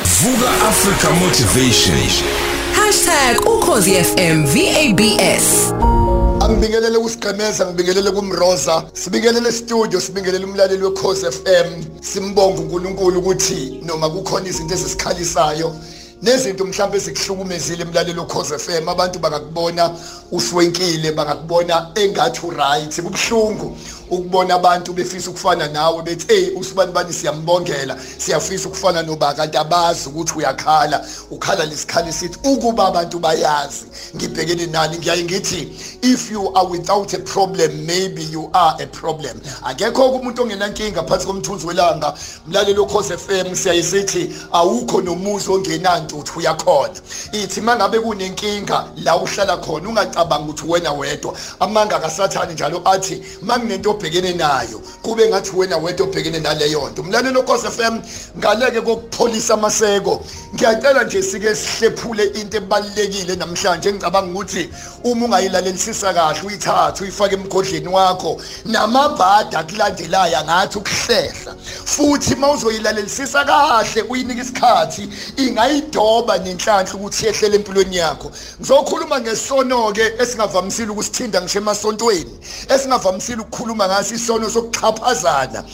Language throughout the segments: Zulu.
Vuka Africa Motivation. #ukhozi FM VABS Angibingelele kusigqemeza ngibingelele kumroza sibingelele studio sibingelele umlaleli wekhosi FM simbonga uNkulunkulu ukuthi noma kukhona izinto ezisikhalisayo nezinto mhlawumbe ezikuhlukumezile emlaleli ukhoze FM abantu bangakubona uswenkile bangakubona engathi uright kubhlungu ukubona abantu befisa ukufana nawe bethi hey usibani bani siyambongela siyafisa ukufana noba kanti abazi ukuthi uyakhala. Ukhala lesikhali sithi ukuba abantu bayazi ngibhekene nani. Ngiyaye ngithi if you are without a problem maybe you are a problem. Akekho umuntu ongenankinga phansi komthunzi welanga. Mlaleli ukhoze FM siyayisithi awukho nomuzi ongenantuthu uyakhona. Ithi mangabe kunenkinga la uhlala khona ungacabanga ukuthi wena wedwa. Amanga kasathani njalo athi manginento obhekene nayo. Kube ngathi wena wedwa obhekene naleyo nto. Mlalelo Nkosi FM ngaleke kokupholisa amaseko. Ngiyacela nje sike sihlephule into ebalekile namhlanje ngicabanga ukuthi uma ungayilalelisisa kahle uyithathe uyifake emgodleni wakho. Namabhada kulandelayo ngathi ukuhlehla. Futhi mawuzoyilalelisisa kahle uyinika isikhathi ingayidoba nenhlanhla ukuthi yehlele empilweni yakho. Ngizokhuluma ngesono ke esingavamisile ukusithinda ngisho emasontweni esingavamisile ukukhuluma ngaso isono sokuxhaphazana.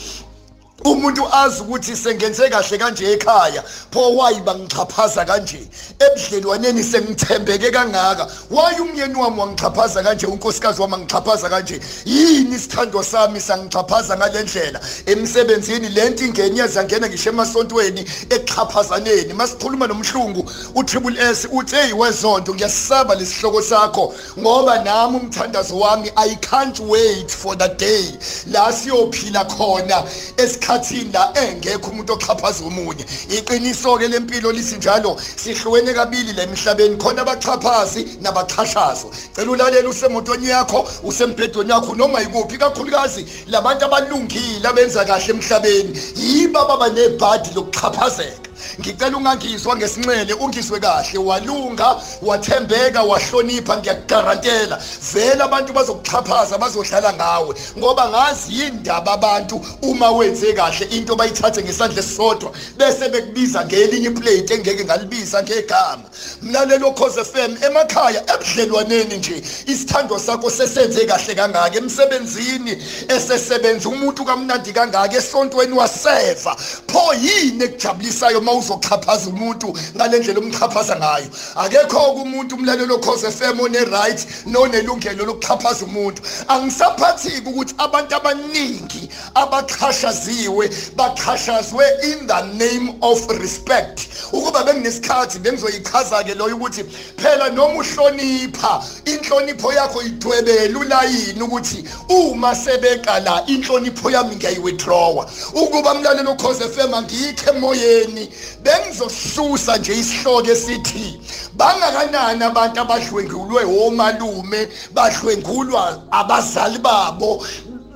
Umuntu azi ukuthi sengenze kahle kanje ekhaya pho why bangixhaphaza kanje ebudlelwaneni sengithembeke kangaka? Why umyeni wami wangixhaphaza kanje unkosikazi wami angixhaphaza kanje? Yini isithando sami sangixhaphaza ngalendlela emsebenzini lento ingenyeza ngena ngisho emasontweni ekuxhaphazaneni masikhuluma nomhlungu utriple S uthi hey wezonto ngiyasaba lesihloko sakho ngoba nami umthandazo wami i can't wait for the day la siyophila khona. esikhathini esikhathini la engekho umuntu oxhaphaza omunye. Iqiniso ke lempilo lisinjalo sihlukene kabili la emhlabeni khona abaxhaphazi nabachashazwa cela ulalela usemotweni yakho usembhedweni yakho noma ikuphi kakhulukazi labantu abalungile abenza kahle emhlabeni. Yibo ababa nebhadi lokuxhaphazeka. Ngicela ungangizwa ngesinxele ungizwe kahle walunga wathembeka wahlonipha ngiyakugarantela. Vele abantu bazokuxhaphaza bazohlala ngawe ngoba ngazi yindaba abantu uma wenze kahle into bayithathe ngesandla esisodwa bese bekubiza ngelinye iplate engeke ngalibiza ngegama. Mlalelo Khoze FM emakhaya ebudlelwaneni nje isithando sakho sesenze kahle kangaka emsebenzini esesebenza umuntu kamnandi kangaka esontweni waseva. Pho yini ekujabulisayo mawuzoxhaphaza umuntu ngalendlela omxhaphaza ngayo? Akekho umuntu umlalelo Khoze FM one right nonelungelo lokuxhaphaza umuntu. Angisaphathiki ukuthi abantu abaningi abaqhashaziwe baqhashazwe in the name of respect. Ukuba benginesikhathi bengizoyichaza ke loyo ukuthi phela noma uhlonipha inhlonipho yakho idwebela ulayini ukuthi uma sebeqala inhlonipho yami ngiyayiwithdrawa ukuba mlalelo Khoze FM angikho emoyeni bengizosusa nje isihloko esithi bangakanani abantu abadlwengulwe omalume badlwengulwa abazali babo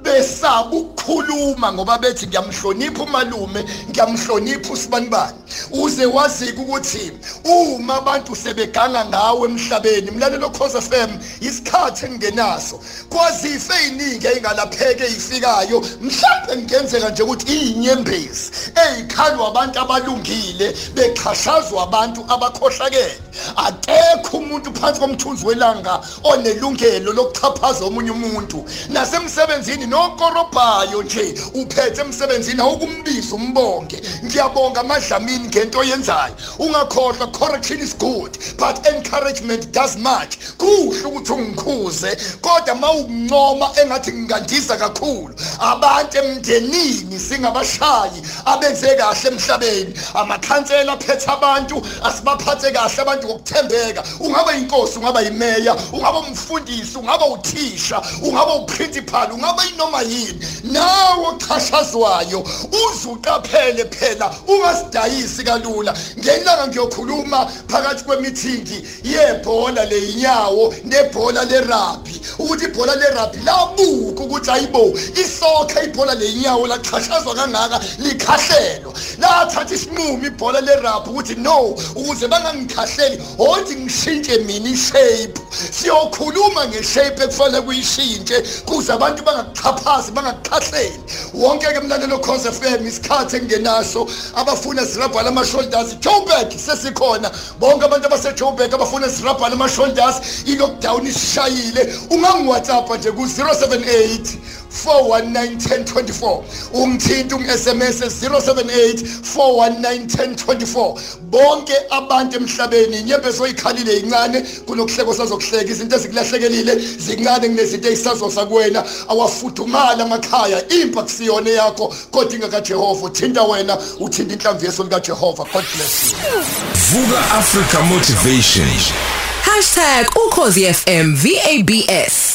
besaba ukukhuluma ngoba bethi ngiyamhlonipha umalume ngiyamhlonipha usibanibani uze wazike ukuthi uma abantu sebeganga ngawe emhlabeni mlalelo Khoza FM isikhathi engenaso kwazife eziningi engalapheke ifikayo mhlawumbe ngenzeka nje ukuthi izinyembezi ezikhalwa abantu abalungile bexhashazwa abantu abakhohlakele. Akekho umuntu phansi komthunzi welanga onelungelo lokuchaphaza omunye umuntu. Nasemsebenzini nokorobhayo nje uphethe emsebenzini awukumbiza umbonge. Ngiyabonga amadlamini ngento oyenzayo. Ungakhohlwa correction is good but encouragement does much. Kuhle ukuthi ungikhuze kodwa mawukuncoma engathi ngikandiza kakhulu abantu emndenini singabashayi abenze kahle emhlabeni. Amakhansela aphethe abantu asibaphathe kahle abantu ngokuthembeka. Ungaba inkosi ungaba imeya ungaba umfundisi ungaba uthisha ungaba uprincipal ungaba inoma yini? Nawe ochashazwayo uzuqaphele phela ungasidayisi kalula. Ngelanga ngiyokhuluma phakathi kwemithingi yebhola leyinyawo nebhola lerugby ukuthi ibhola lerugby labuka ukuthi ayibo isokha ibhola leyinyawo lachashazwa kangaka likhahlelwa. Lathatha isinqumo ibhola lerugby ukuthi no ukuze bangangikhahleli othi ngishintshe mina ishape. Siyokhuluma ngeshape ekufanele kuyishintshe kuze abantu bangakuchapha bangaphansi bangakukhahleli wonke ke mlalelo cause FM isikhathi engenaso abafuna sirabhala ama shoulders Joburg sesikhona. Bonke abantu abase Joburg abafuna sirabhala ama shoulders i lockdown isishayile ungangi WhatsApp nje ku 078 4191024 ungithinta ungi-SMS 078 4191024 bonke abantu emhlabeni inyembezo oyikhalile incane kunokuhleko sazokuhleka izinto ezikulahlekile zincane kunezinto ezisazosa kuwena. Awafudumala amakhaya impa kusiyona yakho. Kodwa ingakaJehova uthinta wena uthinta inhlamvu yeso likaJehova. God bless you. Vuka Africa Motivation. #ukhozifm VABS